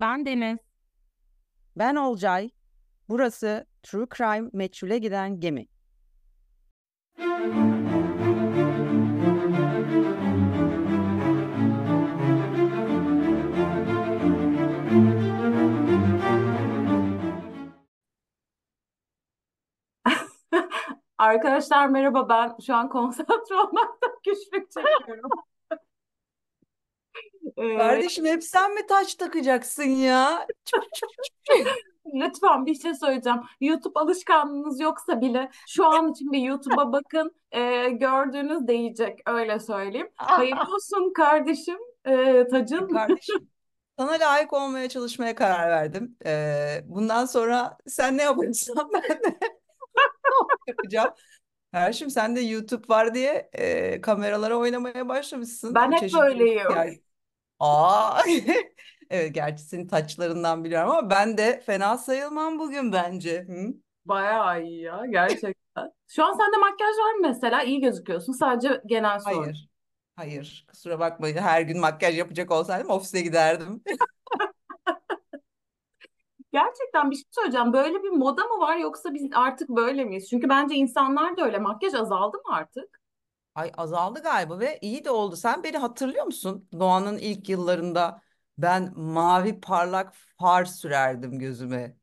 Ben Deniz. Ben Olcay. Burası True Crime Meçhule Giden Gemi. Arkadaşlar merhaba ben şu an konsantre olmaktan güçlük çekiyorum. Ee, Kardeşim hep sen mi taç takacaksın ya? lütfen bir şey söyleyeceğim. YouTube alışkanlığınız yoksa bile şu an için bir YouTube'a bakın. Ee, gördüğünüz değecek öyle söyleyeyim. Hayırlı olsun kardeşim ee, tacın. Kardeşim sana layık olmaya çalışmaya karar verdim. Ee, bundan sonra sen ne yaparsan ben de yapacağım. Kardeşim sen de YouTube var diye e, kameralara oynamaya başlamışsın. Ben hep böyleyim. yani. Aa, evet gerçi senin taçlarından biliyorum ama ben de fena sayılmam bugün bence. Hı? Bayağı iyi ya gerçekten. Şu an sende makyaj var mı mesela? İyi gözüküyorsun. Sadece genel soru. Hayır. Hayır. Kusura bakmayın. Her gün makyaj yapacak olsaydım ofise giderdim. Gerçekten bir şey söyleyeceğim. Böyle bir moda mı var yoksa biz artık böyle miyiz? Çünkü bence insanlar da öyle. Makyaj azaldı mı artık? Ay azaldı galiba ve iyi de oldu. Sen beni hatırlıyor musun? Doğan'ın ilk yıllarında ben mavi parlak far sürerdim gözüme.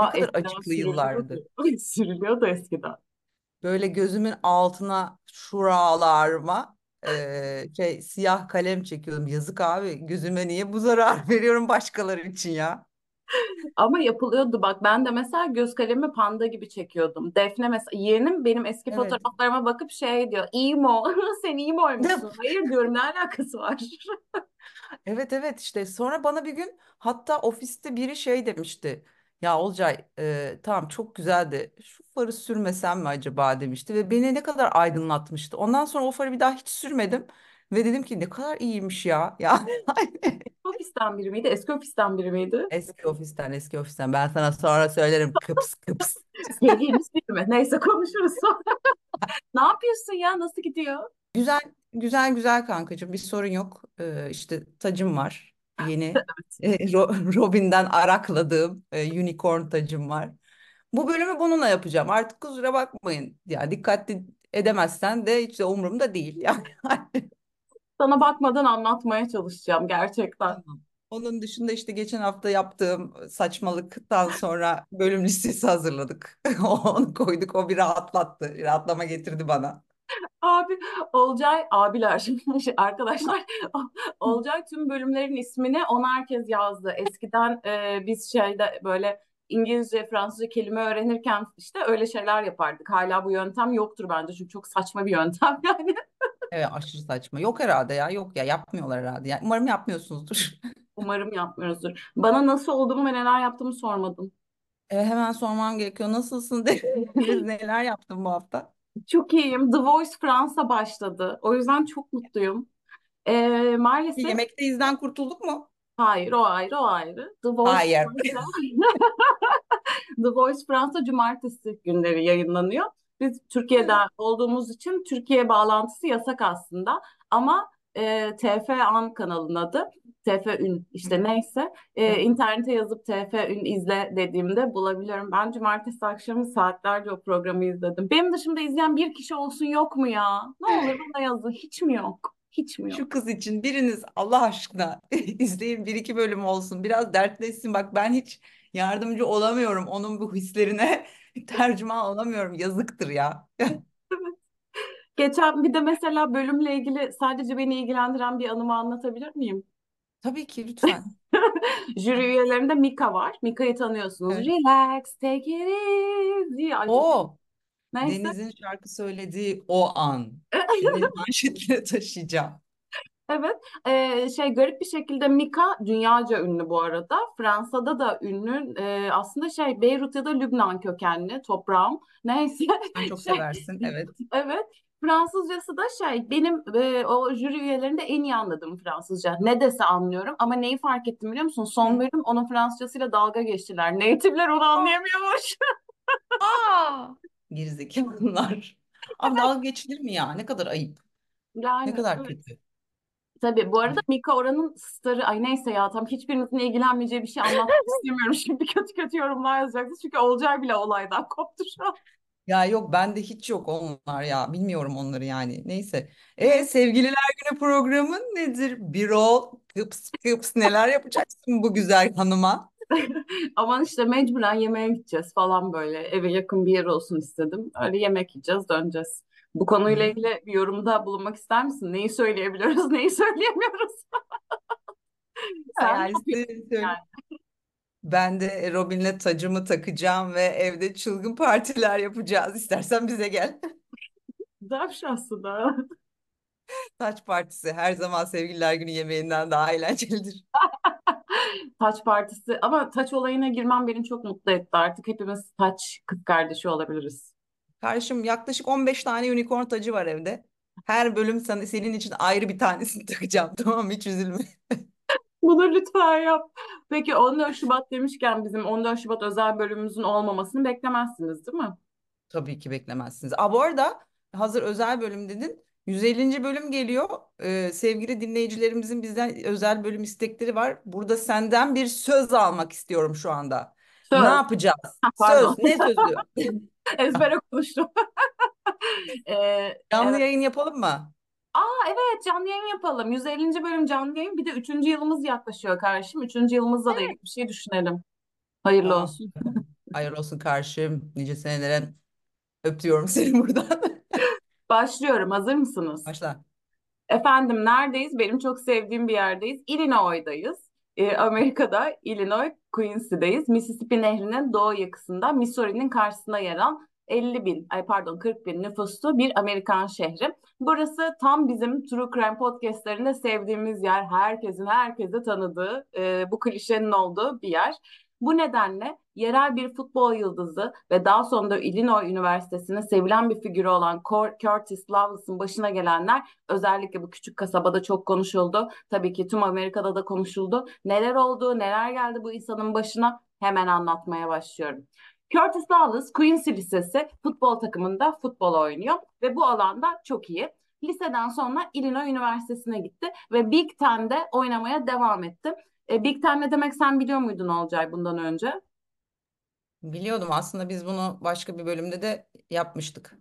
Ne Ama kadar eskiden sürülüyordu. yıllardı. Sürülüyordu eskiden. Böyle gözümün altına şuralarıma eee, şey siyah kalem çekiyordum. Yazık abi gözüme niye bu zarar veriyorum başkaları için ya? Ama yapılıyordu bak. Ben de mesela göz kalemi panda gibi çekiyordum. Defne mesela yeğenim benim eski Evet. fotoğraflarıma bakıp şey diyor. emo. Sen emoymuşsun. Hayır diyorum ne alakası var? Evet evet işte sonra bana bir gün hatta ofiste biri şey demişti. Ya Olcay e, tamam çok güzeldi. Şu farı sürmesem mi acaba demişti ve beni ne kadar aydınlatmıştı. Ondan sonra o farı bir daha hiç sürmedim ve dedim ki ne kadar iyiymiş ya. Yani Ofisten biri miydi? Eski ofisten biri miydi? eski ofisten eski ofisten ben sana sonra söylerim kıps kıps. Sevdiğimiz biri mi? Neyse konuşuruz sonra. Ne yapıyorsun ya? Nasıl gidiyor? Güzel güzel güzel kankacığım bir sorun yok. Ee, işte tacım var. Yeni e, Ro- Robin'den arakladığım e, unicorn tacım var. Bu bölümü bununla yapacağım. Artık kusura bakmayın. Ya dikkatli edemezsen de hiç de umurumda değil yani. Sana bakmadan anlatmaya çalışacağım gerçekten. Tamam. Onun dışında işte geçen hafta yaptığım saçmalıktan sonra bölüm listesi hazırladık. Onu koyduk. O bir rahatlattı. Rahatlama getirdi bana. Abi Olcay abiler şimdi arkadaşlar Olcay tüm bölümlerin ismini ona herkes yazdı. Eskiden e, biz şeyde böyle İngilizce, Fransızca kelime öğrenirken işte öyle şeyler yapardık. Hala bu yöntem yoktur bence çünkü çok saçma bir yöntem yani. Evet aşırı saçma. Yok herhalde ya. Yok ya yapmıyorlar herhalde. Yani umarım yapmıyorsunuzdur. Umarım yapmıyoruzdur. Bana nasıl olduğumu ve neler yaptığımı sormadın. E, hemen sormam gerekiyor. Nasılsın Deniz? Neler yaptın bu hafta? Çok iyiyim. The Voice Fransa başladı. O yüzden çok mutluyum. E, maalesef Yemekteyizden kurtulduk mu? hayır o ayrı o ayrı. The Voice Hayır. Fransa The Voice Fransa cumartesi günleri yayınlanıyor. Biz Türkiye'de olduğumuz için Türkiye bağlantısı yasak aslında. Ama e, TF An kanalının adı. TF Ün işte neyse. E, internete yazıp TF Ün izle dediğimde bulabiliyorum. Ben cumartesi akşamı saatlerce o programı izledim. Benim dışımda izleyen bir kişi olsun yok mu ya? Ne olur bana yazın. Hiç mi yok? Hiç mi yok? Şu kız için biriniz Allah aşkına izleyin bir iki bölüm olsun. Biraz dertleşsin. Bak ben hiç yardımcı olamıyorum. Onun bu hislerine tercüman olamıyorum. Yazıktır ya. Geçen bir de mesela bölümle ilgili sadece beni ilgilendiren bir anımı anlatabilir miyim? Tabii ki lütfen. Jüri üyelerinde Mika var. Mika'yı tanıyorsunuz. Evet. Relax, take it easy. Ay O neyse. Deniz'in şarkı söylediği o an. Seni manşetlere taşıyacağım. Evet. Ee, şey garip bir şekilde Mika dünyaca ünlü bu arada. Fransa'da da ünlü. Ee, aslında şey Beyrut ya da Lübnan kökenli toprağım. Neyse. Sen çok Şey, seversin. Evet. evet. Fransızcası da şey benim e, o jüri üyelerinde en iyi anladığım Fransızca. Ne dese anlıyorum ama neyi fark ettim biliyor musun? Son bölüm onun Fransızcasıyla dalga geçtiler. Native'ler onu anlayamıyormuş. Aa! Gerizekalılar. Abi dalga geçilir mi ya? Ne kadar ayıp. Ne Yani kadar evet. kötü. Tabii bu arada Mika oranın starı. Ay neyse ya tam hiçbirinizin ilgilenmeyeceği bir şey anlatmak istemiyorum. Şimdi kötü kötü yorumlar yazacaksınız. Çünkü Olcay bile olaydan koptu şu an. Ya yok bende hiç yok onlar ya. Bilmiyorum onları yani. Neyse. E sevgililer günü programın nedir? Bir ol, kıps kıps neler yapacaksın bu güzel hanıma? Aman işte mecburen yemeğe gideceğiz falan böyle. Eve yakın bir yer olsun istedim. Öyle yemek yiyeceğiz, döneceğiz. Bu konuyla ilgili bir yorumda bulunmak ister misin? Neyi söyleyebiliyoruz, neyi söyleyemiyoruz? Sen yani? Ben de Robin'le tacımı takacağım ve evde çılgın partiler yapacağız. İstersen bize gel. Güzel bir şey aslında. Taç partisi her zaman sevgililer günü yemeğinden daha eğlencelidir. Taç partisi ama taç olayına girmem beni çok mutlu etti. Artık hepimiz taç kız kardeşi olabiliriz. Karşım yaklaşık 15 tane unicorn tacı var evde. Her bölüm sana, senin için ayrı bir tanesini takacağım. Tamam mı? Hiç üzülme. Bunu lütfen yap. Peki 14 Şubat demişken bizim 14 Şubat özel bölümümüzün olmamasını beklemezsiniz değil mi? Tabii ki beklemezsiniz. Aa, bu arada hazır özel bölüm dedin. 150. bölüm geliyor. Ee, sevgili dinleyicilerimizin bizden özel bölüm istekleri var. Burada senden bir söz almak istiyorum şu anda. Ne Söz. yapacağız? Ha, pardon. Söz. Ne sözü? Ezbere konuştum. Ee, Canlı evet. yayın yapalım mı? Aa evet canlı yayın yapalım. 150. bölüm canlı yayın. Bir de 3. yılımız yaklaşıyor kardeşim. 3. yılımızla da ilgili bir şey düşünelim. Hayırlı Aa, olsun. hayır olsun karşım. Nice senelere öpüyorum seni buradan. Başlıyorum. Hazır mısınız? Başla. Efendim neredeyiz? Benim çok sevdiğim bir yerdeyiz. Illinois'dayız. Ee, Amerika'da Illinois, Quincy'deyiz. Mississippi Nehri'nin doğu yakasında, Missouri'nin karşısında yer alan 50 bin, ay pardon 40 bin nüfuslu bir Amerikan şehri. Burası tam bizim True Crime podcastlerinde sevdiğimiz yer. Herkesin herkese tanıdığı, e, bu klişenin olduğu bir yer. Bu nedenle yerel bir futbol yıldızı ve daha sonra Illinois Üniversitesi'nin sevilen bir figürü olan Curtis Loveless'ın başına gelenler özellikle bu küçük kasabada çok konuşuldu. Tabii ki tüm Amerika'da da konuşuldu. Neler oldu, neler geldi bu insanın başına hemen anlatmaya başlıyorum. Curtis Lawless, Quincy Lisesi futbol takımında futbol oynuyor ve bu alanda çok iyi. Liseden sonra Illinois Üniversitesi'ne gitti ve Big Ten'de oynamaya devam etti. E, Big Ten ne demek sen biliyor muydun Olcay bundan önce? Biliyordum aslında biz bunu başka bir bölümde de yapmıştık.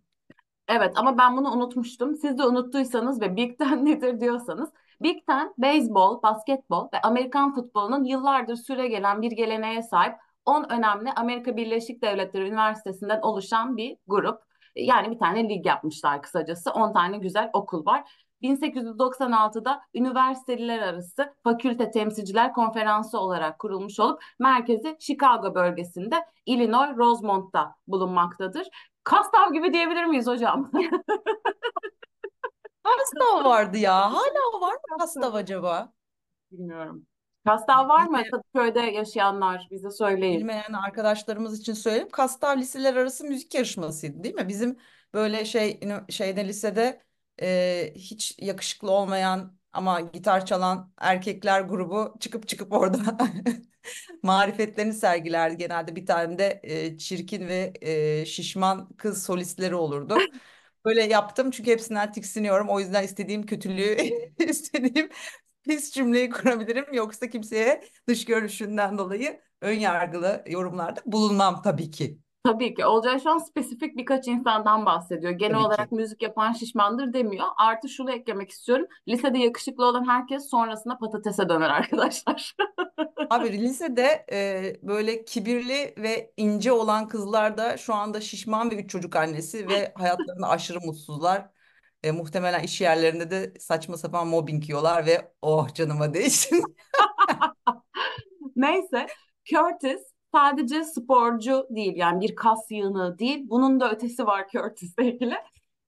Evet ama ben bunu unutmuştum. Siz de unuttuysanız ve Big Ten nedir diyorsanız. Big Ten, beyzbol, basketbol ve Amerikan futbolunun yıllardır süre gelen bir geleneğe sahip 10 önemli Amerika Birleşik Devletleri Üniversitesi'nden oluşan bir grup. Yani bir tane lig yapmışlar kısacası. 10 tane güzel okul var. 1896'da üniversiteliler arası fakülte temsilciler konferansı olarak kurulmuş olup merkezi Chicago bölgesinde Illinois Rosemont'ta bulunmaktadır. Kastav gibi diyebilir miyiz hocam? Kastav vardı ya. Hala var mı Kastav acaba? Bilmiyorum. Kastav var mı? Bilmeyen, Kadıköy'de yaşayanlar bize söyleyin. bilmeyen arkadaşlarımız için söyleyeyim. Kastav liseler arası müzik yarışmasıydı değil mi? Bizim böyle şey şeyde lisede e, hiç yakışıklı olmayan ama gitar çalan erkekler grubu çıkıp çıkıp orada marifetlerini sergilerdi. Genelde bir tane de e, çirkin ve e, şişman kız solistleri olurdu. Böyle yaptım çünkü hepsinden tiksiniyorum. O yüzden istediğim kötülüğü, istediğim pis cümleyi kurabilirim. Yoksa kimseye dış görünüşünden dolayı ön yargılı yorumlarda bulunmam tabii ki. Tabii ki. Olcay şu an spesifik birkaç insandan bahsediyor. Genel Tabii olarak ki. müzik yapan şişmandır demiyor. Artı şunu eklemek istiyorum. Lisede yakışıklı olan herkes sonrasında patatese döner arkadaşlar. Abi lisede e, böyle kibirli ve ince olan kızlar da şu anda şişman ve üç çocuk annesi ve hayatlarında aşırı mutsuzlar. E, muhtemelen iş yerlerinde de saçma sapan mobbing yiyorlar ve oh canıma değsin. Neyse, Curtis sadece sporcu değil yani bir kas yığını değil. Bunun da ötesi var Curtis'le ilgili.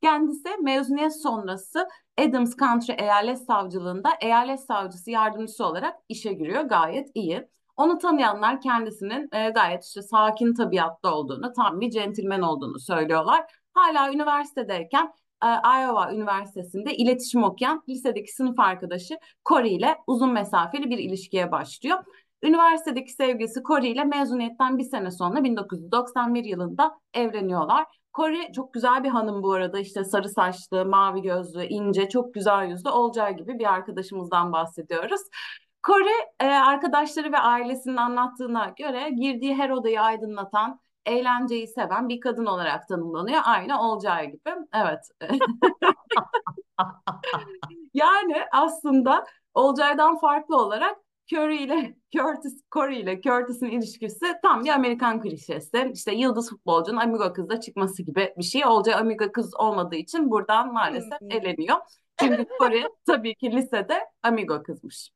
Kendisi mezuniyet sonrası Adams County Eyalet Savcılığında eyalet savcısı yardımcısı olarak işe giriyor. Gayet iyi. Onu tanıyanlar kendisinin e, gayet işte sakin tabiatlı olduğunu, tam bir centilmen olduğunu söylüyorlar. Hala üniversitedeyken e, Iowa Üniversitesi'nde iletişim okuyan lisedeki sınıf arkadaşı Corey ile uzun mesafeli bir ilişkiye başlıyor. Üniversitedeki sevgilisi Corey ile mezuniyetten bir sene sonra 1991 yılında evleniyorlar. Corey çok güzel bir hanım bu arada işte sarı saçlı, mavi gözlü, ince, çok güzel yüzlü Olcay gibi bir arkadaşımızdan bahsediyoruz. Corey e, arkadaşları ve ailesinin anlattığına göre girdiği her odayı aydınlatan, eğlenceyi seven bir kadın olarak tanımlanıyor. Aynı Olcay gibi. Evet. Yani aslında Olcay'dan farklı olarak Curry ile Curtis, Corey ile Curtis'in ilişkisi tam bir Amerikan klişesi. İşte yıldız futbolcunun amigo kızla çıkması gibi bir şey. Olcay amigo kız olmadığı için buradan maalesef eleniyor. Çünkü Corey tabii ki lisede amigo kızmış.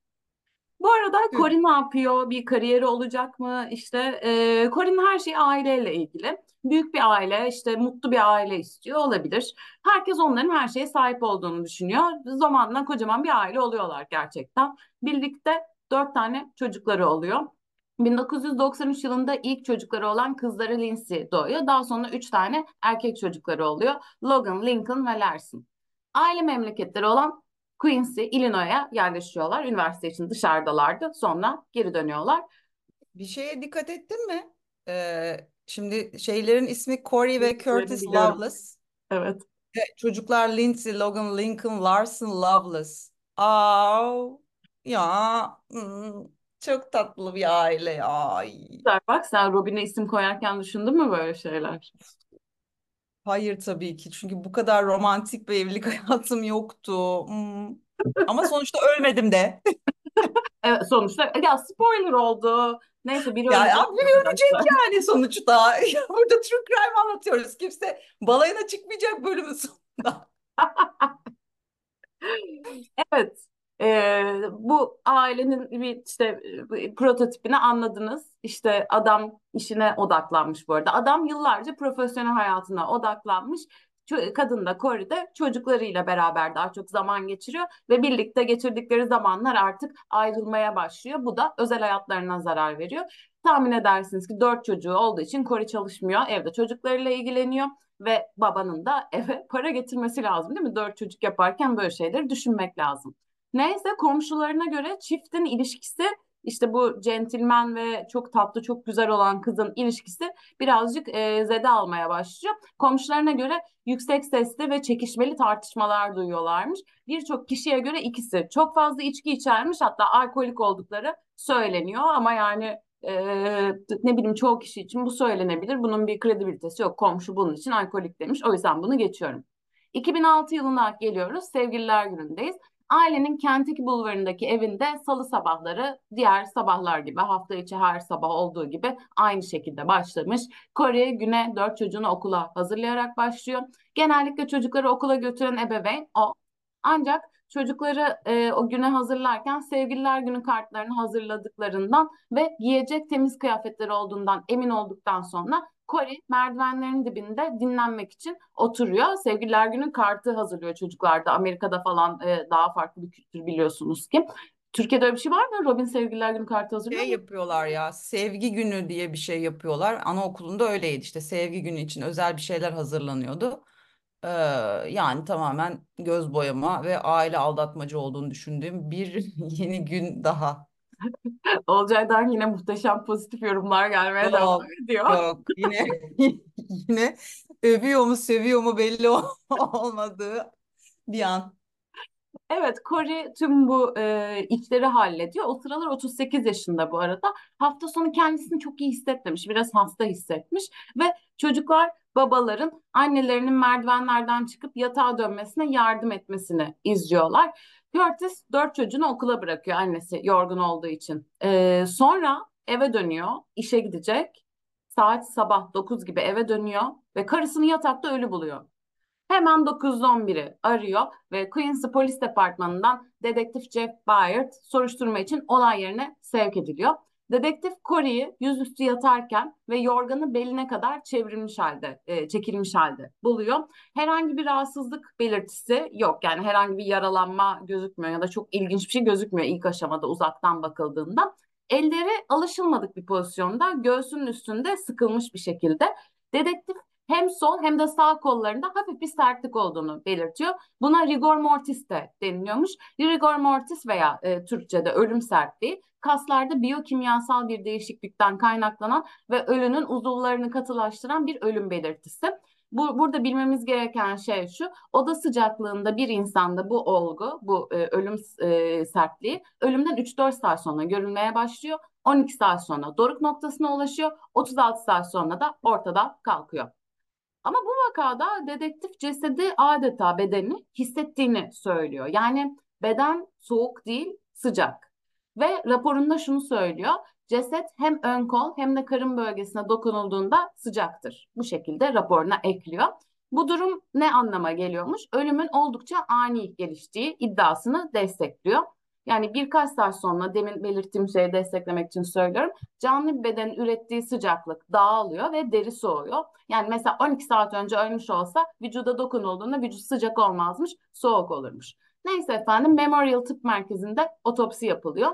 Bu arada. Corey ne yapıyor? Bir kariyeri olacak mı? İşte e, Corey'nin her şeyi aileyle ilgili. Büyük bir aile, işte mutlu bir aile istiyor olabilir. Herkes onların her şeye sahip olduğunu düşünüyor. Zamanla kocaman bir aile oluyorlar gerçekten. Birlikte dört tane çocukları oluyor. 1993 yılında ilk çocukları olan kızları Lindsay doğuyor. Daha sonra üç tane erkek çocukları oluyor. Logan, Lincoln ve Larson. Aile memleketleri olan Quincy, Illinois'a yerleşiyorlar. Üniversite için dışarıdalardı. Sonra geri dönüyorlar. Bir şeye dikkat ettin mi? Ee, şimdi şeylerin ismi Corey ve Curtis biliyorum. Loveless. Evet. Ve çocuklar Lindsay, Logan, Lincoln, Larson, Loveless. Aa, ya hmm, çok tatlı bir aile ya. Ay. Bak sen Robin'e isim koyarken düşündün mü böyle şeyler? Hayır tabii ki çünkü bu kadar romantik bir evlilik hayatım yoktu. Hmm. Ama sonuçta ölmedim de. Evet sonuçta ya spoiler oldu. Neyse biri Ya ölecek abi biri ölecek yani sonuçta. Ya burada true crime anlatıyoruz. Kimse balayına çıkmayacak bölümün sonunda. Evet. Ee, bu ailenin bir işte e, prototipini anladınız. İşte adam işine odaklanmış bu arada. Adam yıllarca profesyonel hayatına odaklanmış. Kadın da Corey çocuklarıyla beraber daha çok zaman geçiriyor ve birlikte geçirdikleri zamanlar artık ayrılmaya başlıyor. Bu da özel hayatlarına zarar veriyor. Tahmin edersiniz ki dört çocuğu olduğu için Corey çalışmıyor. Evde çocuklarıyla ilgileniyor ve babanın da eve para getirmesi lazım değil mi? Dört çocuk yaparken böyle şeyleri düşünmek lazım. Neyse komşularına göre çiftin ilişkisi işte bu centilmen ve çok tatlı çok güzel olan kızın ilişkisi birazcık e, zede almaya başlıyor. Komşularına göre yüksek sesli ve çekişmeli tartışmalar duyuyorlarmış. Birçok kişiye göre ikisi çok fazla içki içermiş hatta alkolik oldukları söyleniyor ama yani e, ne bileyim çoğu kişi için bu söylenebilir. Bunun bir kredibilitesi yok. Komşu bunun için alkolik demiş. O yüzden bunu geçiyorum. 2006 yılına geliyoruz. Sevgililer günündeyiz. Ailenin Kentucky bulvarındaki evinde salı sabahları diğer sabahlar gibi hafta içi her sabah olduğu gibi aynı şekilde başlamış. Corey güne dört çocuğunu okula hazırlayarak başlıyor. Genellikle çocukları okula götüren ebeveyn o. Ancak çocukları e, o güne hazırlarken sevgililer günü kartlarını hazırladıklarından ve giyecek temiz kıyafetleri olduğundan emin olduktan sonra Corey merdivenlerin dibinde dinlenmek için oturuyor. Sevgililer günü kartı hazırlıyor çocuklarda. Amerika'da falan e, daha farklı bir kültür biliyorsunuz ki. Türkiye'de öyle bir şey var mı? Robin sevgililer günü kartı hazırlıyor Şey mu? yapıyorlar ya sevgi günü diye bir şey yapıyorlar. Anaokulunda öyleydi işte sevgi günü için özel bir şeyler hazırlanıyordu. Ee, yani tamamen göz boyama ve aile aldatmacı olduğunu düşündüğüm bir yeni gün daha. Olcay'dan yine muhteşem pozitif yorumlar gelmeye devam ediyor. yok yine yine övüyor mu seviyor mu belli ol- olmadığı bir an. Evet, Corey tüm bu e, işleri hallediyor. O sıralar 38 yaşında bu arada. Hafta sonu kendisini çok iyi hissetmemiş, biraz hasta hissetmiş ve çocuklar babaların annelerinin merdivenlerden çıkıp yatağa dönmesine yardım etmesini izliyorlar. Curtis dört çocuğunu okula bırakıyor annesi yorgun olduğu için. E, sonra eve dönüyor, işe gidecek. Saat sabah 9 gibi eve dönüyor ve karısını yatakta ölü buluyor. Hemen 911'i arıyor ve Quincy Polis Departmanı'ndan dedektif Jeff Byard soruşturma için olay yerine sevk ediliyor. Dedektif Corey'i yüzüstü yatarken ve yorganı beline kadar çevrilmiş halde, e, çekilmiş halde buluyor. Herhangi bir rahatsızlık belirtisi yok. Yani herhangi bir yaralanma gözükmüyor ya da çok ilginç bir şey gözükmüyor ilk aşamada uzaktan bakıldığında. Elleri alışılmadık bir pozisyonda, göğsünün üstünde sıkılmış bir şekilde. Dedektif hem sol hem de sağ kollarında hafif bir sertlik olduğunu belirtiyor. Buna rigor mortis de deniliyormuş. Rigor mortis veya e, Türkçe'de ölüm sertliği kaslarda biyokimyasal bir değişiklikten kaynaklanan ve ölünün uzuvlarını katılaştıran bir ölüm belirtisi. Bu, burada bilmemiz gereken şey şu, oda sıcaklığında bir insanda bu olgu, bu e, ölüm e, sertliği ölümden 3-4 saat sonra görülmeye başlıyor. 12 saat sonra doruk noktasına ulaşıyor. 36 saat sonra da ortada kalkıyor. Ama bu vakada dedektif cesedi adeta bedeni hissettiğini söylüyor. Yani beden soğuk değil, sıcak. Ve raporunda şunu söylüyor. Ceset hem ön kol hem de karın bölgesine dokunulduğunda sıcaktır. Bu şekilde raporuna ekliyor. Bu durum ne anlama geliyormuş? Ölümün oldukça ani geliştiği iddiasını destekliyor. Yani birkaç saat sonra demin belirttiğim şeyi desteklemek için söylüyorum. Canlı bir bedenin ürettiği sıcaklık dağılıyor ve deri soğuyor. Yani mesela 12 saat önce ölmüş olsa vücuda dokunulduğunda vücut sıcak olmazmış, soğuk olurmuş. Neyse efendim Memorial Tıp Merkezi'nde otopsi yapılıyor.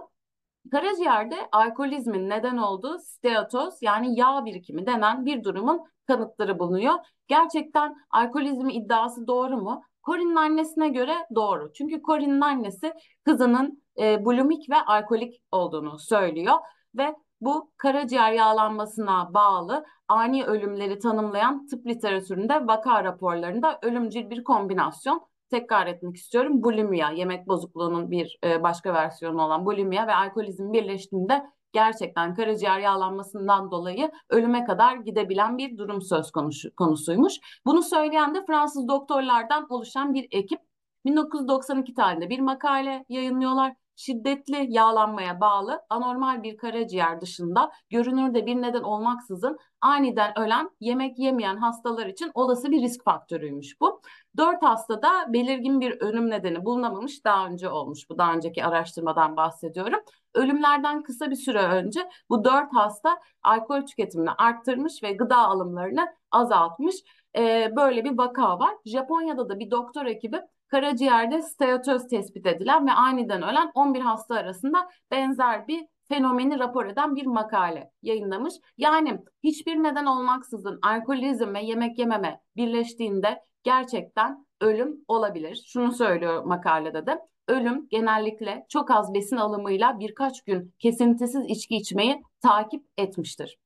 Karaciğerde alkolizmin neden olduğu steatoz yani yağ birikimi denen bir durumun kanıtları bulunuyor. Gerçekten alkolizm iddiası doğru mu? Corinne'in annesine göre doğru. Çünkü Corinne'in annesi kızının e, bulimik ve alkolik olduğunu söylüyor ve bu karaciğer yağlanmasına bağlı ani ölümleri tanımlayan tıp literatüründe vaka raporlarında ölümcül bir kombinasyon tekrar etmek istiyorum. Bulimia, yemek bozukluğunun bir e, başka versiyonu olan bulimia ve alkolizm birleştiğinde gerçekten karaciğer yağlanmasından dolayı ölüme kadar gidebilen bir durum söz konusu, konusuymuş. Bunu söyleyen de Fransız doktorlardan oluşan bir ekip 1992 tarihinde bir makale yayınlıyorlar şiddetli yağlanmaya bağlı anormal bir karaciğer dışında görünürde bir neden olmaksızın aniden ölen yemek yemeyen hastalar için olası bir risk faktörüymüş bu. Dört hastada belirgin bir ölüm nedeni bulunamamış daha önce olmuş bu daha önceki araştırmadan bahsediyorum. Ölümlerden kısa bir süre önce bu dört hasta alkol tüketimini arttırmış ve gıda alımlarını azaltmış. Ee, böyle bir vaka var. Japonya'da da bir doktor ekibi karaciğerde steatoz tespit edilen ve aniden ölen 11 hasta arasında benzer bir fenomeni rapor eden bir makale yayınlamış. Yani hiçbir neden olmaksızın alkolizm ve yemek yememe birleştiğinde gerçekten ölüm olabilir. Şunu söylüyor makalede de. Ölüm genellikle çok az besin alımıyla birkaç gün kesintisiz içki içmeyi takip etmiştir.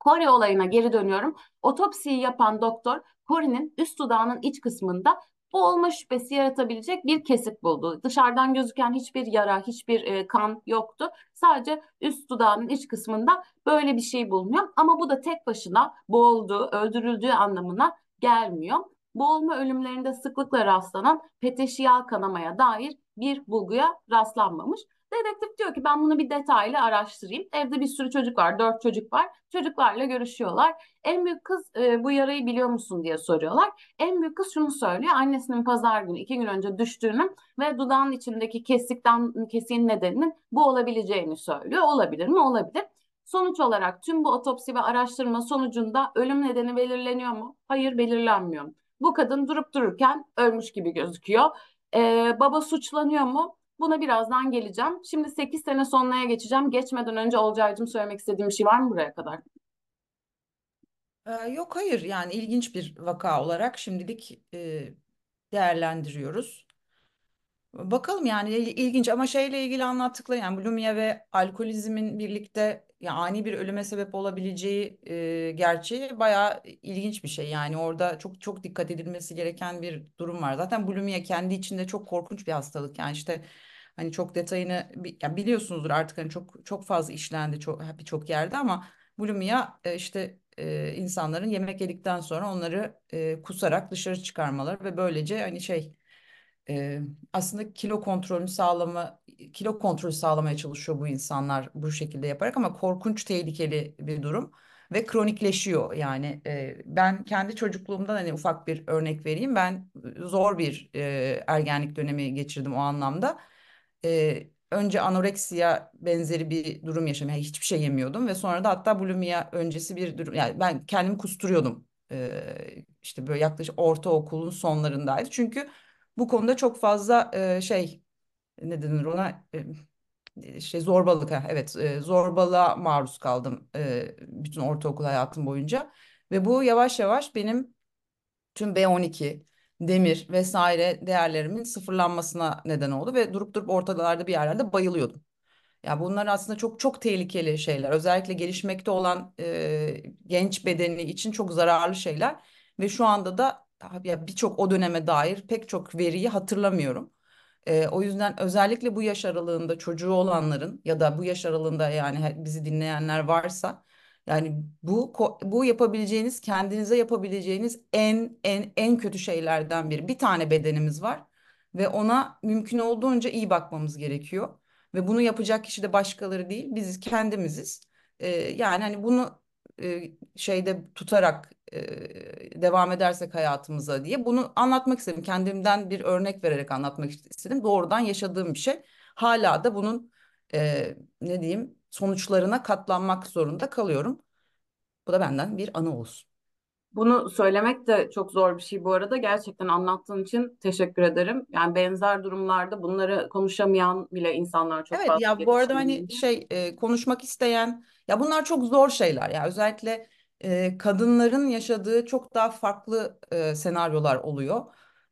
Kore olayına geri dönüyorum. Otopsiyi yapan doktor Kore'nin üst dudağının iç kısmında boğulma şüphesi yaratabilecek bir kesik buldu. Dışarıdan gözüken hiçbir yara, hiçbir e, kan yoktu. Sadece üst dudağının iç kısmında böyle bir şey bulunuyor. Ama bu da tek başına boğulduğu, öldürüldüğü anlamına gelmiyor. Boğulma ölümlerinde sıklıkla rastlanan peteşiyal kanamaya dair bir bulguya rastlanmamış. Dedektif diyor ki ben bunu bir detaylı araştırayım. Evde bir sürü çocuk var, dört çocuk var. Çocuklarla görüşüyorlar. En büyük kız e, bu yarayı biliyor musun diye soruyorlar. En büyük kız şunu söylüyor. Annesinin pazar günü iki gün önce düştüğünü ve dudağın içindeki kesikten kesiğin nedeninin bu olabileceğini söylüyor. Olabilir mi? Olabilir. Sonuç olarak tüm bu otopsi ve araştırma sonucunda ölüm nedeni belirleniyor mu? Hayır belirlenmiyor. Bu kadın durup dururken ölmüş gibi gözüküyor. Ee, baba suçlanıyor mu? Buna birazdan geleceğim. Şimdi 8 sene sonraya geçeceğim. Geçmeden önce Olcay'cığım söylemek istediğim bir şey var mı buraya kadar? Ee, yok hayır yani ilginç bir vaka olarak şimdilik e, değerlendiriyoruz. Bakalım yani il- ilginç ama şeyle ilgili anlattıkları yani bulimia ve alkolizmin birlikte yani ani bir ölüme sebep olabileceği e, gerçeği bayağı ilginç bir şey. Yani orada çok çok dikkat edilmesi gereken bir durum var. Zaten bulimia kendi içinde çok korkunç bir hastalık. Yani işte hani çok detayını yani biliyorsunuzdur artık hani çok çok fazla işlendi çok birçok yerde ama bulimia e, işte e, insanların yemek yedikten sonra onları e, kusarak dışarı çıkarmaları ve böylece hani şey e, aslında kilo kontrolünü sağlama kilo kontrolü sağlamaya çalışıyor bu insanlar bu şekilde yaparak ama korkunç tehlikeli bir durum ve kronikleşiyor. Yani e, ben kendi çocukluğumdan hani ufak bir örnek vereyim. Ben zor bir e, ergenlik dönemi geçirdim o anlamda E, önce anoreksiya benzeri bir durum yaşadım. Yani hiçbir şey yemiyordum ve sonra da hatta bulimia öncesi bir durum yani ben kendimi kusturuyordum E, işte böyle yaklaşık ortaokulun sonlarındaydı. Çünkü bu konuda çok fazla e, şey ne denir ona? E, şey zorbalık ha, evet e, zorbalığa maruz kaldım e, bütün ortaokul hayatım boyunca. Ve bu yavaş yavaş benim tüm B12, demir vesaire değerlerimin sıfırlanmasına neden oldu ve durup durup ortalarda bir yerlerde bayılıyordum. Ya bunlar aslında çok çok tehlikeli şeyler. Özellikle gelişmekte olan e, genç bedeni için çok zararlı şeyler ve şu anda da ya birçok o döneme dair pek çok veriyi hatırlamıyorum. E, o yüzden özellikle bu yaş aralığında çocuğu olanların ya da bu yaş aralığında yani bizi dinleyenler varsa yani bu bu yapabileceğiniz kendinize yapabileceğiniz en en en kötü şeylerden biri. Bir tane bedenimiz var ve ona mümkün olduğunca iyi bakmamız gerekiyor. Ve bunu yapacak kişi de başkaları değil, biz kendimiziz. Ee, yani hani bunu e, şeyde tutarak e, devam edersek hayatımıza diye bunu anlatmak istedim. Kendimden bir örnek vererek anlatmak istedim. Doğrudan yaşadığım bir şey. Hala da bunun e, ne diyeyim sonuçlarına katlanmak zorunda kalıyorum. Bu da benden bir anı olsun. Bunu söylemek de çok zor bir şey bu arada. Gerçekten anlattığın için teşekkür ederim. Yani benzer durumlarda bunları konuşamayan bile insanlar çok evet, fazla. Evet ya bu arada hani şey e, konuşmak isteyen ya bunlar çok zor şeyler ya özellikle e, kadınların yaşadığı çok daha farklı e, senaryolar oluyor.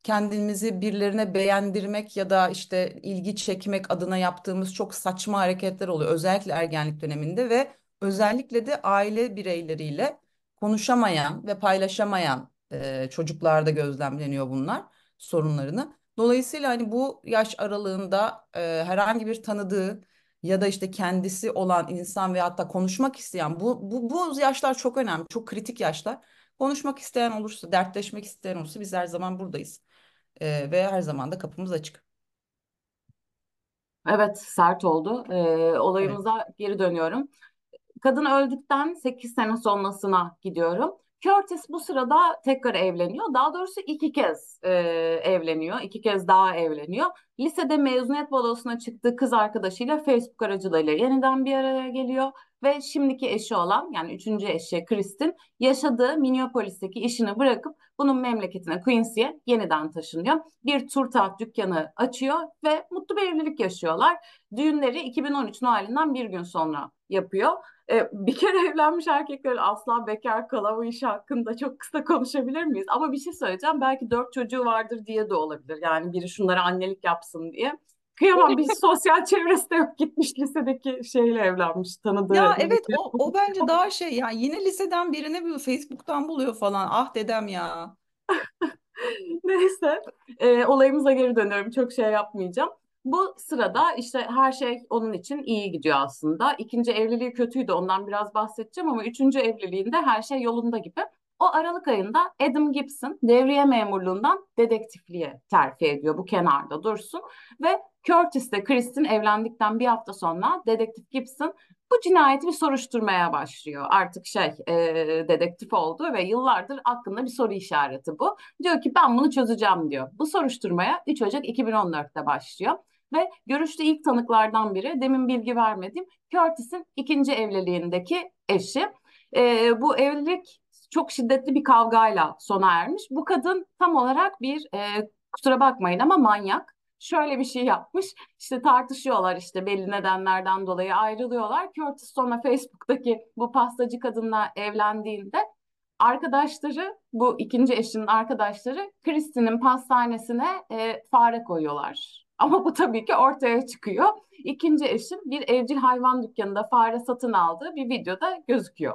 Kendimizi birilerine beğendirmek ya da işte ilgi çekmek adına yaptığımız çok saçma hareketler oluyor. Özellikle ergenlik döneminde ve özellikle de aile bireyleriyle konuşamayan ve paylaşamayan e, çocuklarda gözlemleniyor bunlar sorunlarını. Dolayısıyla hani bu yaş aralığında e, herhangi bir tanıdığı ya da işte kendisi olan insan ve hatta konuşmak isteyen bu, bu, bu yaşlar çok önemli, çok kritik yaşlar. Konuşmak isteyen olursa, dertleşmek isteyen olursa biz her zaman buradayız. E, ve her zaman da kapımız açık. Evet, sert oldu. E, olayımıza evet. geri dönüyorum. Kadın öldükten 8 sene sonrasına gidiyorum. Curtis bu sırada tekrar evleniyor. Daha doğrusu iki kez e, evleniyor. İki kez daha evleniyor. Lisede mezuniyet balosuna çıktığı kız arkadaşıyla Facebook aracılığıyla yeniden bir araya geliyor. Ve şimdiki eşi olan yani üçüncü eşi Kristin yaşadığı Minneapolis'teki işini bırakıp bunun memleketine Quincy'ye yeniden taşınıyor. Bir tur taht dükkanı açıyor ve mutlu bir evlilik yaşıyorlar. Düğünleri 2013 Noel'inden bir gün sonra yapıyor. Ee, bir kere evlenmiş erkekler asla bekar kalamayışı hakkında çok kısa konuşabilir miyiz? Ama bir şey söyleyeceğim. Belki dört çocuğu vardır diye de olabilir. Yani biri şunlara annelik yapsın diye. Kıyamam bir sosyal çevresi de yok gitmiş lisedeki şeyle evlenmiş tanıdığı. Ya evet o, o bence daha şey ya yine liseden birini bir Facebook'tan buluyor falan ah dedem ya. Neyse e, olayımıza geri dönüyorum çok şey yapmayacağım. Bu sırada işte her şey onun için iyi gidiyor aslında. İkinci evliliği kötüydü ondan biraz bahsedeceğim ama üçüncü evliliğinde her şey yolunda gibi. O Aralık ayında Adam Gibson devriye memurluğundan dedektifliğe terfi ediyor. Bu kenarda dursun. Ve Curtis ile Kristen evlendikten bir hafta sonra dedektif Gibson bu cinayeti bir soruşturmaya başlıyor. Artık şey e, dedektif oldu ve yıllardır aklında bir soru işareti bu. Diyor ki ben bunu çözeceğim diyor. Bu soruşturmaya 3 Ocak 2014'te başlıyor. Ve görüştüğü ilk tanıklardan biri demin bilgi vermediğim Curtis'in ikinci evliliğindeki eşi. E, bu evlilik çok şiddetli bir kavgayla sona ermiş. Bu kadın tam olarak bir e, kusura bakmayın ama manyak. Şöyle bir şey yapmış. İşte tartışıyorlar işte belli nedenlerden dolayı ayrılıyorlar. Curtis sonra Facebook'taki bu pastacı kadınla evlendiğinde arkadaşları bu ikinci eşinin arkadaşları Kristin'in pastanesine e, fare koyuyorlar. Ama bu tabii ki ortaya çıkıyor. İkinci eşin bir evcil hayvan dükkanında fare satın aldığı bir videoda gözüküyor.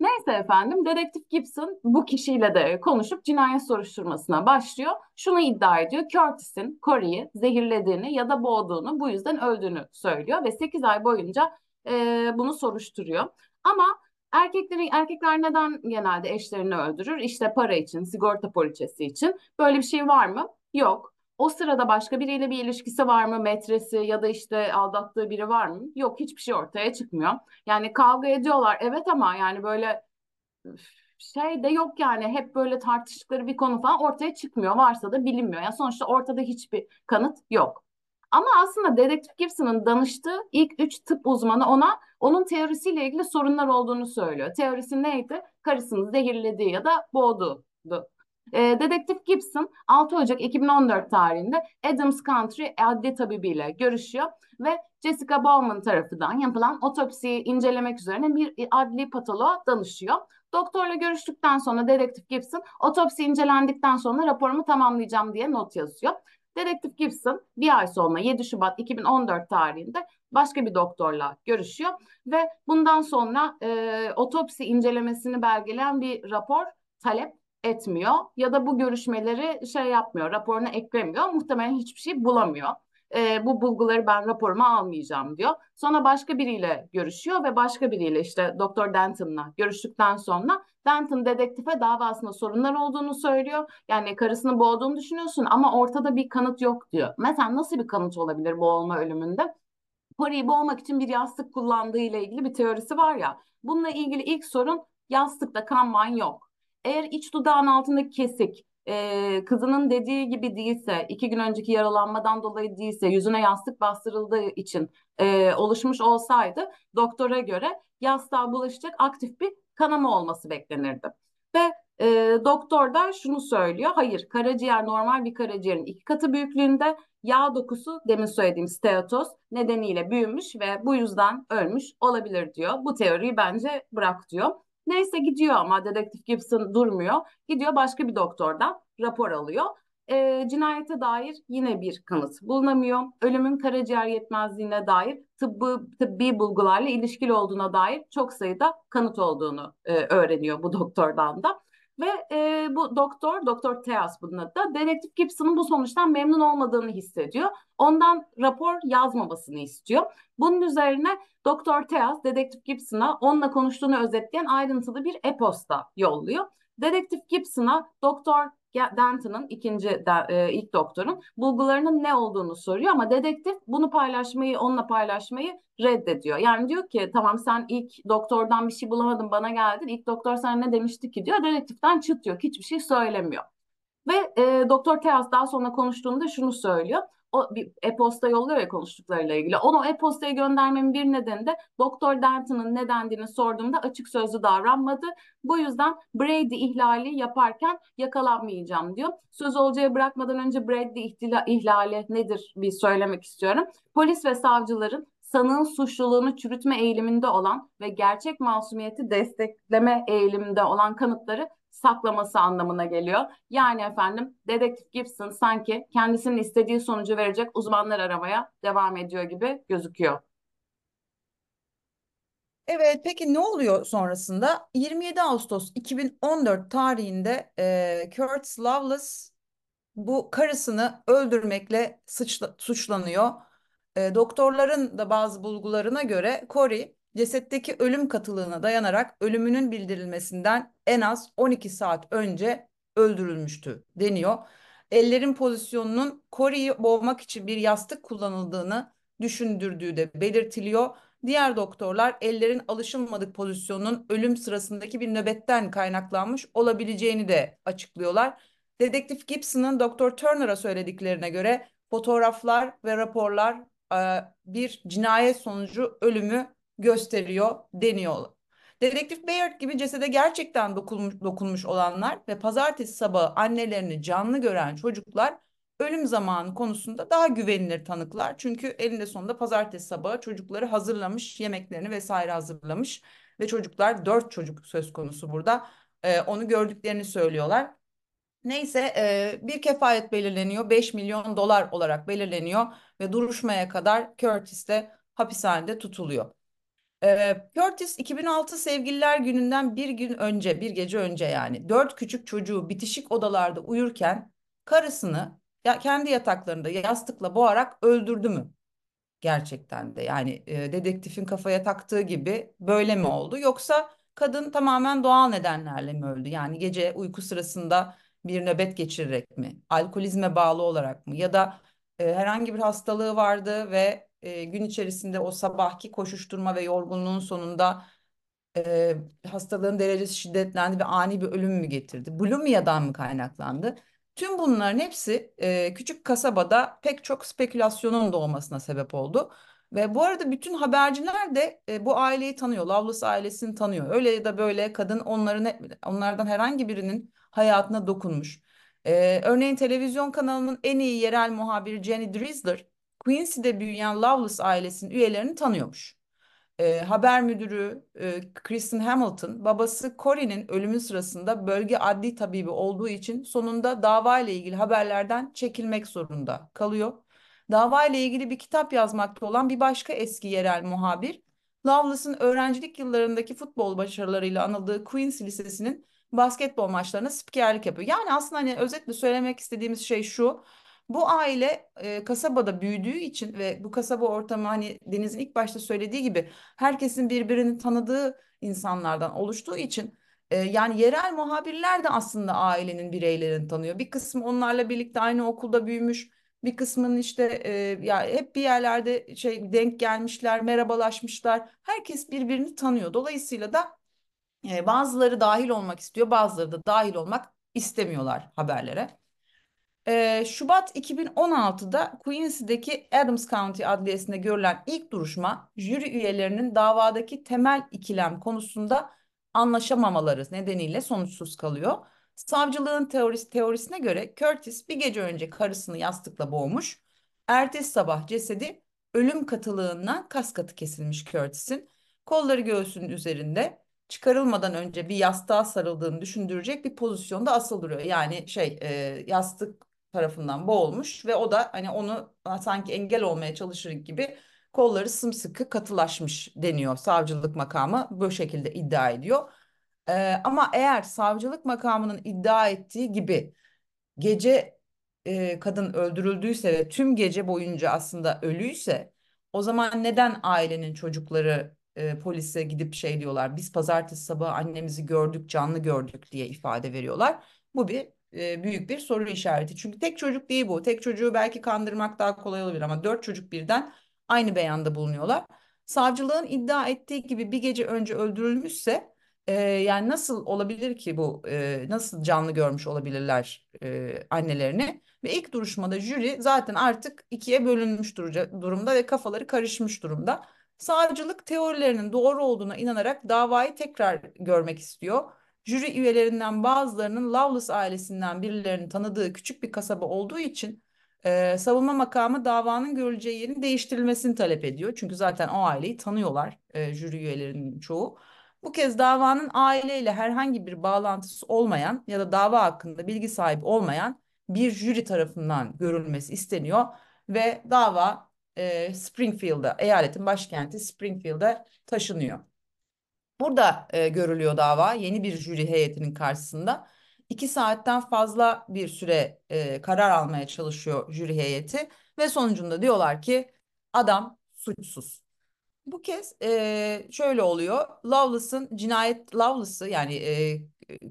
Neyse efendim dedektif Gibson bu kişiyle de konuşup cinayet soruşturmasına başlıyor. Şunu iddia ediyor. Curtis'in Corey'i zehirlediğini ya da boğduğunu bu yüzden öldüğünü söylüyor ve 8 ay boyunca e, bunu soruşturuyor. Ama erkeklerin erkekler neden genelde eşlerini öldürür? İşte para için, sigorta poliçesi için. Böyle bir şey var mı? Yok. O sırada başka biriyle bir ilişkisi var mı? Metresi ya da işte aldattığı biri var mı? Yok hiçbir şey ortaya çıkmıyor. Yani kavga ediyorlar evet ama yani böyle şey de yok yani hep böyle tartıştıkları bir konu falan ortaya çıkmıyor. Varsa da bilinmiyor. Yani sonuçta ortada hiçbir kanıt yok. Ama aslında Dedektif Gibson'ın danıştığı ilk üç tıp uzmanı ona onun teorisiyle ilgili sorunlar olduğunu söylüyor. Teorisi neydi? Karısını zehirlediği ya da boğduğu. E, Dedektif Gibson 6 Ocak 2014 tarihinde Adams Country adli tabibiyle görüşüyor ve Jessica Bowman tarafından yapılan otopsiyi incelemek üzerine bir adli patoloğa danışıyor. Doktorla görüştükten sonra dedektif Gibson otopsi incelendikten sonra raporumu tamamlayacağım diye not yazıyor. Dedektif Gibson bir ay sonra 7 Şubat 2014 tarihinde başka bir doktorla görüşüyor ve bundan sonra e, otopsi incelemesini belgeleyen bir rapor talep etmiyor ya da bu görüşmeleri şey yapmıyor, raporuna eklemiyor. Muhtemelen hiçbir şey bulamıyor. E, bu bulguları ben raporuma almayacağım diyor. Sonra başka biriyle görüşüyor ve başka biriyle işte Doktor Denton'la görüştükten sonra Denton dedektife davasında sorunlar olduğunu söylüyor. Yani karısını boğduğunu düşünüyorsun ama ortada bir kanıt yok diyor. Mesela nasıl bir kanıt olabilir boğulma ölümünde? Parayı boğmak için bir yastık kullandığı ile ilgili bir teorisi var ya. Bununla ilgili ilk sorun yastıkta kan yok. Eğer iç dudağın altındaki kesik e, kızının dediği gibi değilse, iki gün önceki yaralanmadan dolayı değilse, yüzüne yastık bastırıldığı için e, oluşmuş olsaydı doktora göre yastığa bulaşacak aktif bir kanama olması beklenirdi. Ve e, doktor da şunu söylüyor, hayır karaciğer normal bir karaciğerin iki katı büyüklüğünde yağ dokusu demin söylediğim steatoz nedeniyle büyümüş ve bu yüzden ölmüş olabilir diyor. Bu teoriyi bence bırak diyor. Neyse gidiyor ama dedektif Gibson durmuyor. Gidiyor başka bir doktordan rapor alıyor. E, cinayete dair yine bir kanıt bulunamıyor. Ölümün karaciğer yetmezliğine dair tıbbi, tıbbi bulgularla ilişkili olduğuna dair çok sayıda kanıt olduğunu e, öğreniyor bu doktordan da. Ve e, bu doktor, Doktor Teas bunun adı da, Dedektif Gibson'ın bu sonuçtan memnun olmadığını hissediyor. Ondan rapor yazmamasını istiyor. Bunun üzerine Doktor Teas, Dedektif Gibson'a onunla konuştuğunu özetleyen ayrıntılı bir e-posta yolluyor. Dedektif Gibson'a Doktor Denton'ın ikinci de, e, ilk doktorun bulgularının ne olduğunu soruyor ama dedektif bunu paylaşmayı onunla paylaşmayı reddediyor. Yani diyor ki tamam sen ilk doktordan bir şey bulamadın bana geldin. İlk doktor sana ne demişti ki diyor. Dedektiften çıt. Hiçbir şey söylemiyor. Ve e, Doktor Teas daha sonra konuştuğunda şunu söylüyor o bir e-posta yolluyor ya konuştuklarıyla ilgili. Onu e-postaya göndermemin bir nedeni de Doktor Denton'ın nedendiğini sorduğumda açık sözlü davranmadı. Bu yüzden Brady ihlali yaparken yakalanmayacağım diyor. Söz olacağı bırakmadan önce Brady ihlali nedir bir söylemek istiyorum. Polis ve savcıların sanığın suçluluğunu çürütme eğiliminde olan ve gerçek masumiyeti destekleme eğiliminde olan kanıtları saklaması anlamına geliyor. Yani efendim dedektif Gibson sanki kendisinin istediği sonucu verecek uzmanlar aramaya devam ediyor gibi gözüküyor. Evet, peki ne oluyor sonrasında? 27 Ağustos 2014 tarihinde e, Curtis Loveless bu karısını öldürmekle suçla, suçlanıyor. E, doktorların da bazı bulgularına göre Corey cesetteki ölüm katılığına dayanarak ölümünün bildirilmesinden en az 12 saat önce öldürülmüştü deniyor. Ellerin pozisyonunun Corey'i boğmak için bir yastık kullanıldığını düşündürdüğü de belirtiliyor. Diğer doktorlar ellerin alışılmadık pozisyonunun ölüm sırasındaki bir nöbetten kaynaklanmış olabileceğini de açıklıyorlar. Dedektif Gibson'ın Doktor Turner'a söylediklerine göre fotoğraflar ve raporlar bir cinayet sonucu ölümü gösteriyor deniyor. Dedektif Bayard gibi cesede gerçekten dokunmuş, dokunmuş olanlar ve pazartesi sabahı annelerini canlı gören çocuklar ölüm zamanı konusunda daha güvenilir tanıklar. Çünkü elinde sonunda pazartesi sabahı çocukları hazırlamış, yemeklerini vesaire hazırlamış ve çocuklar dört çocuk söz konusu burada. Ee, onu gördüklerini söylüyorlar. Neyse e, bir kefayet belirleniyor. 5 milyon dolar olarak belirleniyor ve duruşmaya kadar Curtis de hapishanede tutuluyor. Ee, Curtis 2006 Sevgililer Günü'nden bir gün önce, bir gece önce yani dört küçük çocuğu bitişik odalarda uyurken karısını ya kendi yataklarında yastıkla boğarak öldürdü mü? Gerçekten de yani e, dedektifin kafaya taktığı gibi böyle mi oldu? Yoksa kadın tamamen doğal nedenlerle mi öldü? Yani gece uyku sırasında bir nöbet geçirerek mi? Alkolizme bağlı olarak mı? Ya da e, herhangi bir hastalığı vardı ve e, gün içerisinde o sabahki koşuşturma ve yorgunluğun sonunda e, hastalığın derecesi şiddetlendi ve ani bir ölüm mü getirdi? Bulimia'dan mı kaynaklandı? Tüm bunların hepsi e, küçük kasabada pek çok spekülasyonun doğmasına sebep oldu. Ve bu arada bütün haberciler de e, bu aileyi tanıyor. Loveless ailesini tanıyor. Öyle ya da böyle kadın onların onlardan herhangi birinin hayatına dokunmuş. E, örneğin televizyon kanalının en iyi yerel muhabiri Jenny Drisler Quincy'de büyüyen Loveless ailesinin üyelerini tanıyormuş. E, haber müdürü e, Kristen Hamilton babası Corey'nin ölümü sırasında bölge adli tabibi olduğu için sonunda dava ile ilgili haberlerden çekilmek zorunda kalıyor. Dava ile ilgili bir kitap yazmakta olan bir başka eski yerel muhabir Loveless'ın öğrencilik yıllarındaki futbol başarılarıyla anıldığı Queens Lisesi'nin basketbol maçlarına spikerlik yapıyor. Yani aslında hani özetle söylemek istediğimiz şey şu. Bu aile e, kasabada büyüdüğü için ve bu kasaba ortamı hani Deniz'in ilk başta söylediği gibi herkesin birbirini tanıdığı insanlardan oluştuğu için e, yani yerel muhabirler de aslında ailenin bireylerini tanıyor. Bir kısmı onlarla birlikte aynı okulda büyümüş. Bir kısmının işte e, ya hep bir yerlerde şey denk gelmişler, merhabalaşmışlar. Herkes birbirini tanıyor. Dolayısıyla da e, bazıları dahil olmak istiyor, bazıları da dahil olmak istemiyorlar haberlere. Ee, Şubat 2016'da Quincy'deki Adams County Adliyesi'nde görülen ilk duruşma jüri üyelerinin davadaki temel ikilem konusunda anlaşamamaları nedeniyle sonuçsuz kalıyor. Savcılığın teorisi, teorisine göre Curtis bir gece önce karısını yastıkla boğmuş. Ertesi sabah cesedi ölüm katılığından kas katı kesilmiş Curtis'in. Kolları göğsünün üzerinde çıkarılmadan önce bir yastığa sarıldığını düşündürecek bir pozisyonda asıl duruyor. Yani şey e, yastık tarafından boğulmuş ve o da hani onu sanki engel olmaya çalışır gibi kolları sımsıkı katılaşmış deniyor. Savcılık makamı bu şekilde iddia ediyor. Ee, ama eğer savcılık makamının iddia ettiği gibi gece e, kadın öldürüldüyse ve tüm gece boyunca aslında ölüyse o zaman neden ailenin çocukları e, polise gidip şey diyorlar biz pazartesi sabahı annemizi gördük canlı gördük diye ifade veriyorlar. Bu bir büyük bir soru işareti. Çünkü tek çocuk değil bu. Tek çocuğu belki kandırmak daha kolay olabilir ama dört çocuk birden aynı beyanda bulunuyorlar. Savcılığın iddia ettiği gibi bir gece önce öldürülmüşse e, yani nasıl olabilir ki bu e, nasıl canlı görmüş olabilirler e, annelerini ve ilk duruşmada jüri zaten artık ikiye bölünmüş durumda ve kafaları karışmış durumda. Savcılık teorilerinin doğru olduğuna inanarak davayı tekrar görmek istiyor jüri üyelerinden bazılarının Loveless ailesinden birilerinin tanıdığı küçük bir kasaba olduğu için e, savunma makamı davanın görüleceği yerin değiştirilmesini talep ediyor. Çünkü zaten o aileyi tanıyorlar e, jüri üyelerinin çoğu. Bu kez davanın aileyle herhangi bir bağlantısı olmayan ya da dava hakkında bilgi sahibi olmayan bir jüri tarafından görülmesi isteniyor ve dava e, Springfield'a, eyaletin başkenti Springfield'a taşınıyor. Burada e, görülüyor dava yeni bir jüri heyetinin karşısında. İki saatten fazla bir süre e, karar almaya çalışıyor jüri heyeti ve sonucunda diyorlar ki adam suçsuz. Bu kez e, şöyle oluyor. Loveless'ın cinayet Loveless'ı yani e,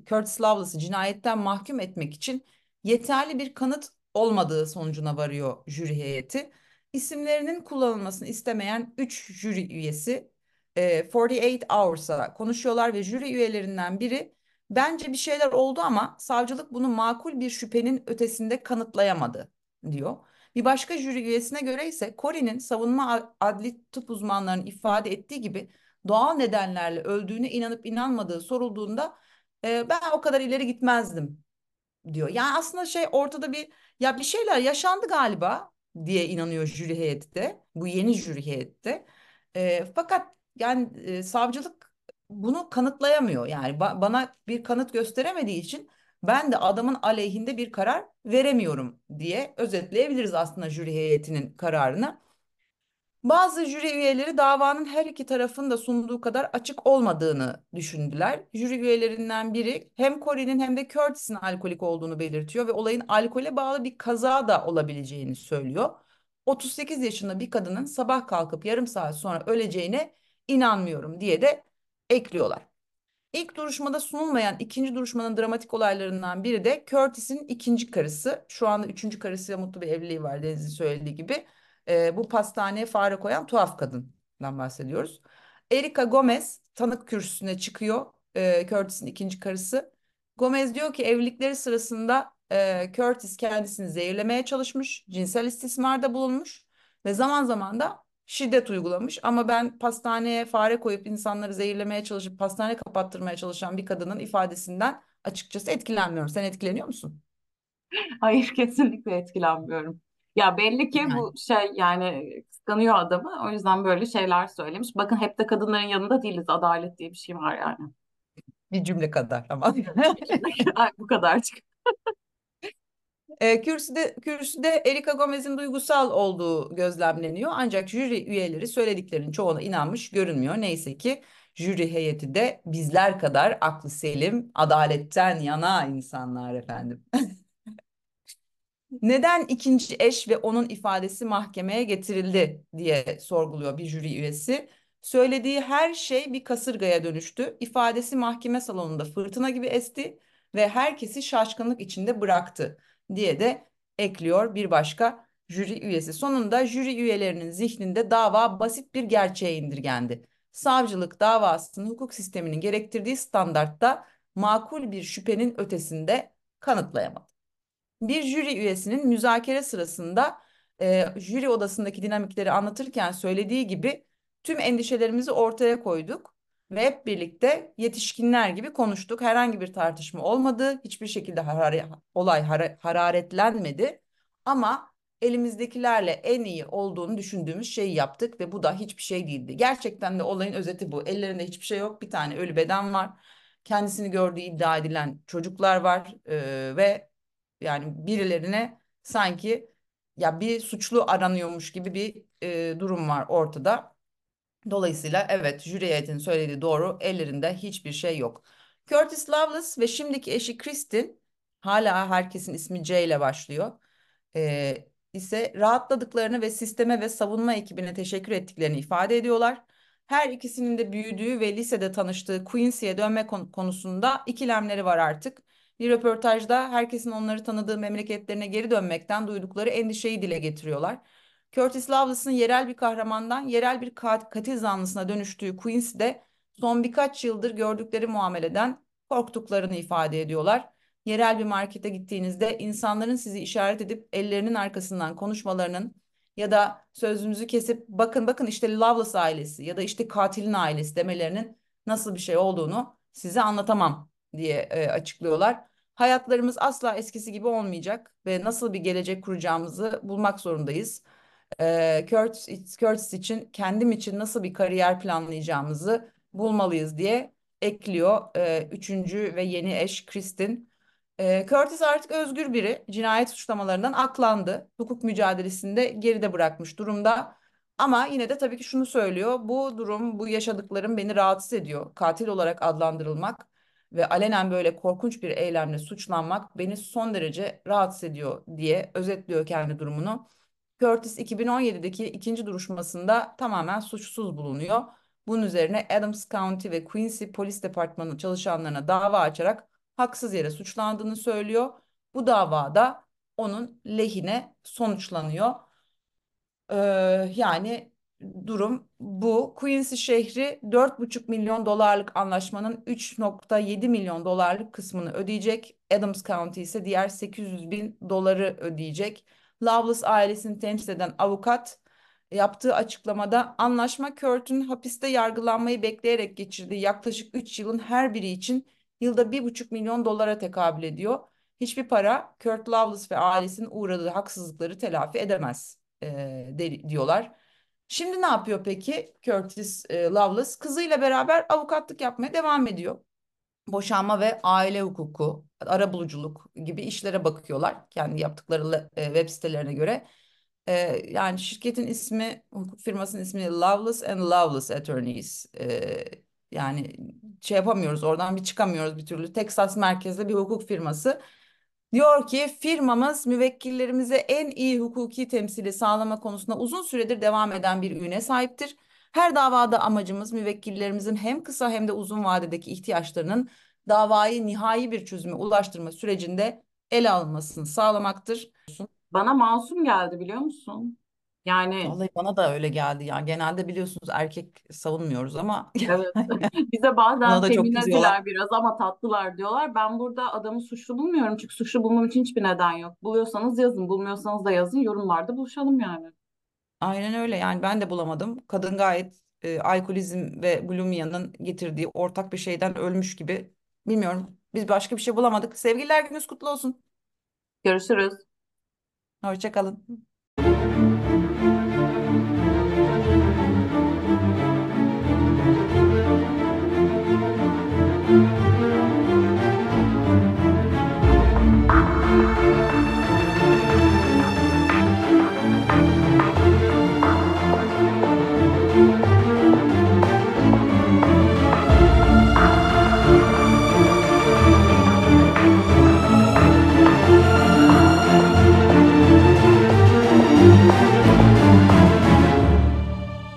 Curtis Loveless'ı cinayetten mahkum etmek için yeterli bir kanıt olmadığı sonucuna varıyor jüri heyeti. İsimlerinin kullanılmasını istemeyen 3 jüri üyesi e, 48 Hours'a konuşuyorlar ve jüri üyelerinden biri bence bir şeyler oldu ama savcılık bunu makul bir şüphenin ötesinde kanıtlayamadı diyor. Bir başka jüri üyesine göre ise Corey'nin savunma adli tıp uzmanlarının ifade ettiği gibi doğal nedenlerle öldüğüne inanıp inanmadığı sorulduğunda e, ben o kadar ileri gitmezdim diyor. Yani aslında şey ortada bir ya bir şeyler yaşandı galiba diye inanıyor jüri heyeti de. Bu yeni jüri heyette. E, fakat yani e, savcılık bunu kanıtlayamıyor. Yani ba bana bir kanıt gösteremediği için ben de adamın aleyhinde bir karar veremiyorum diye özetleyebiliriz aslında jüri heyetinin kararını. Bazı jüri üyeleri davanın her iki tarafın da sunduğu kadar açık olmadığını düşündüler. Jüri üyelerinden biri hem Corey'nin hem de Curtis'in alkolik olduğunu belirtiyor ve olayın alkole bağlı bir kaza da olabileceğini söylüyor. 38 yaşında bir kadının sabah kalkıp yarım saat sonra öleceğine inanmıyorum diye de ekliyorlar. İlk duruşmada sunulmayan ikinci duruşmanın dramatik olaylarından biri de Curtis'in ikinci karısı. Şu anda üçüncü karısıyla mutlu bir evliliği var Deniz'in söylediği gibi. E, bu pastaneye fare koyan tuhaf kadından bahsediyoruz. Erika Gomez tanık kürsüsüne çıkıyor. E, Curtis'in ikinci karısı. Gomez diyor ki evlilikleri sırasında e, Curtis kendisini zehirlemeye çalışmış, cinsel istismarda bulunmuş ve zaman zaman da şiddet uygulamış ama ben pastaneye fare koyup insanları zehirlemeye çalışıp pastane kapattırmaya çalışan bir kadının ifadesinden açıkçası etkilenmiyorum. Sen etkileniyor musun? Hayır kesinlikle etkilenmiyorum. Ya belli ki Yani bu şey yani kıskanıyor adamı. O yüzden böyle şeyler söylemiş. Bakın hep de kadınların yanında değiliz. Adalet diye bir şey var yani. bir cümle kadar ama. Ay, bu kadarcık. E, kürsüde, kürsüde Erika Gomez'in duygusal olduğu gözlemleniyor. Ancak jüri üyeleri söylediklerinin çoğuna inanmış görünmüyor. Neyse ki jüri heyeti de bizler kadar aklı selim, adaletten yana insanlar efendim. Neden ikinci eş ve onun ifadesi mahkemeye getirildi diye sorguluyor bir jüri üyesi. Söylediği her şey bir kasırgaya dönüştü. İfadesi mahkeme salonunda fırtına gibi esti ve herkesi şaşkınlık içinde bıraktı diye de ekliyor bir başka jüri üyesi. Sonunda jüri üyelerinin zihninde dava basit bir gerçeğe indirgendi. Savcılık davasını hukuk sisteminin gerektirdiği standartta makul bir şüphenin ötesinde kanıtlayamadı bir jüri üyesinin müzakere sırasında e, jüri odasındaki dinamikleri anlatırken söylediği gibi tüm endişelerimizi ortaya koyduk ve hep birlikte yetişkinler gibi konuştuk. Herhangi bir tartışma olmadı. Hiçbir şekilde harare, olay hara- hararetlenmedi. Ama elimizdekilerle en iyi olduğunu düşündüğümüz şeyi yaptık ve bu da hiçbir şey değildi. Gerçekten de olayın özeti bu. Ellerinde hiçbir şey yok. Bir tane ölü beden var. Kendisini gördüğü iddia edilen çocuklar var e, ve yani birilerine sanki ya bir suçlu aranıyormuş gibi bir e, durum var ortada. Dolayısıyla evet jüri heyetinin söylediği doğru ellerinde hiçbir şey yok. Curtis Loveless ve şimdiki eşi Kristin hala herkesin ismi C ile başlıyor. E, ise rahatladıklarını ve sisteme ve savunma ekibine teşekkür ettiklerini ifade ediyorlar. Her ikisinin de büyüdüğü ve lisede tanıştığı Quincy'ye dönme konusunda ikilemleri var artık. Bir röportajda herkesin onları tanıdığı memleketlerine geri dönmekten duydukları endişeyi dile getiriyorlar. Curtis Loveless'ın yerel bir kahramandan yerel bir kat katil zanlısına dönüştüğü Queens son birkaç yıldır gördükleri muameleden korktuklarını ifade ediyorlar. Yerel bir markete gittiğinizde insanların sizi işaret edip ellerinin arkasından konuşmalarının ya da sözümüzü kesip bakın bakın işte Loveless ailesi ya da işte katilin ailesi demelerinin nasıl bir şey olduğunu size anlatamam diye e, açıklıyorlar. Hayatlarımız asla eskisi gibi olmayacak ve nasıl bir gelecek kuracağımızı bulmak zorundayız. E, Curtis, Curtis için kendim için nasıl bir kariyer planlayacağımızı bulmalıyız diye ekliyor e, üçüncü ve yeni eş Kristin. E, Curtis artık özgür biri. Cinayet suçlamalarından aklandı. Hukuk mücadelesinde geride bırakmış durumda. Ama yine de tabii ki şunu söylüyor. Bu durum, bu yaşadıklarım beni rahatsız ediyor. Katil olarak adlandırılmak ve alenen böyle korkunç bir eylemle suçlanmak beni son derece rahatsız ediyor diye özetliyor kendi durumunu. Curtis 2017'deki ikinci duruşmasında tamamen suçsuz bulunuyor. Bunun üzerine Adams County ve Quincy Polis Departmanı çalışanlarına dava açarak haksız yere suçlandığını söylüyor. Bu davada onun lehine sonuçlanıyor. Ee, yani durum bu. Quincy şehri 4,5 milyon dolarlık anlaşmanın 3,7 milyon dolarlık kısmını ödeyecek. Adams County ise diğer 800 bin doları ödeyecek. Loveless ailesini temsil eden avukat yaptığı açıklamada anlaşma Kurt'un hapiste yargılanmayı bekleyerek geçirdiği yaklaşık 3 yılın her biri için yılda 1,5 milyon dolara tekabül ediyor. Hiçbir para Kurt Loveless ve ailesinin uğradığı haksızlıkları telafi edemez e, de, diyorlar. Şimdi ne yapıyor peki Curtis e, Loveless? Kızıyla beraber avukatlık yapmaya devam ediyor. Boşanma ve aile hukuku, arabuluculuk gibi işlere bakıyorlar kendi yaptıkları e, web sitelerine göre. E, yani şirketin ismi, hukuk firmasının ismi Loveless and Loveless Attorneys. E, yani şey yapamıyoruz oradan bir çıkamıyoruz bir türlü. Texas merkezli bir hukuk firması. Diyor ki firmamız müvekkillerimize en iyi hukuki temsili sağlama konusunda uzun süredir devam eden bir üne sahiptir. Her davada amacımız müvekkillerimizin hem kısa hem de uzun vadedeki ihtiyaçlarının davayı nihai bir çözüme ulaştırma sürecinde ele alınmasını sağlamaktır. Bana masum geldi biliyor musun? Yani Vallahi bana da öyle geldi ya. Genelde biliyorsunuz erkek savunmuyoruz ama evet bize bazen buna da çok feminaziler biraz ama tatlılar diyorlar. Ben burada adamı suçlu bulmuyorum çünkü suçlu bulmam için hiçbir neden yok. Buluyorsanız yazın, bulmuyorsanız da yazın. Yorumlarda buluşalım yani. Aynen öyle yani ben de bulamadım. Kadın gayet e, alkolizm ve bulimia'nın getirdiği ortak bir şeyden ölmüş gibi. Bilmiyorum. Biz başka bir şey bulamadık. Sevgililer gününüz kutlu olsun. Görüşürüz. Hoşça kalın.